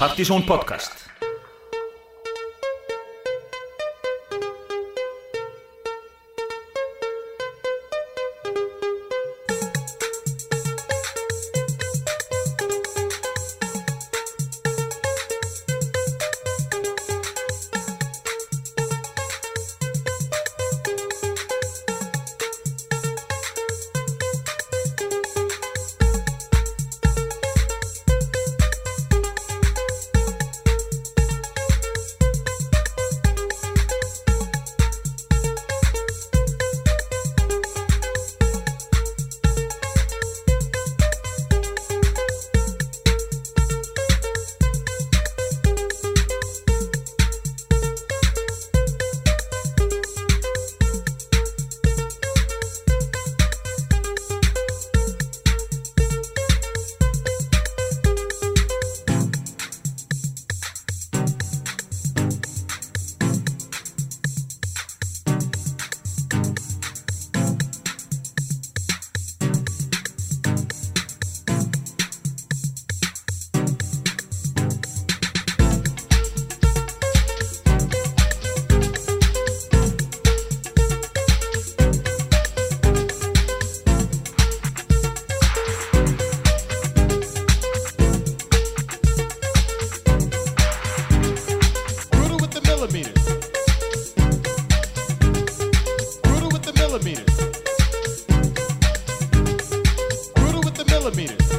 Partísón podcast. millimeters.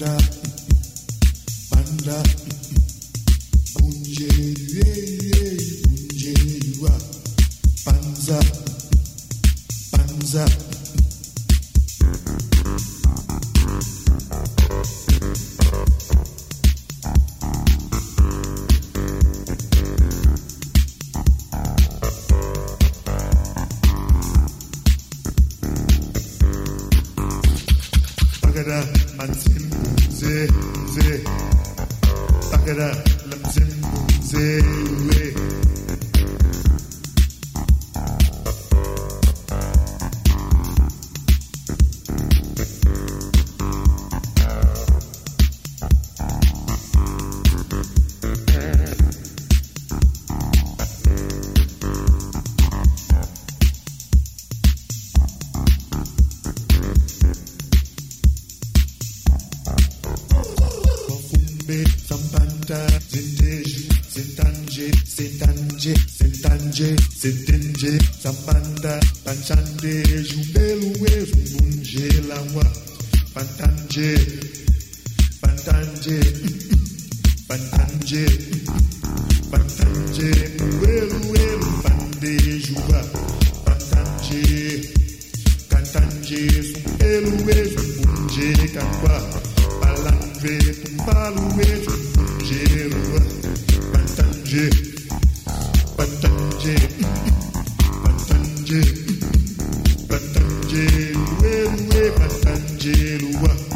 Banda, Banda. Sanjeruwa.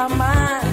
my mind.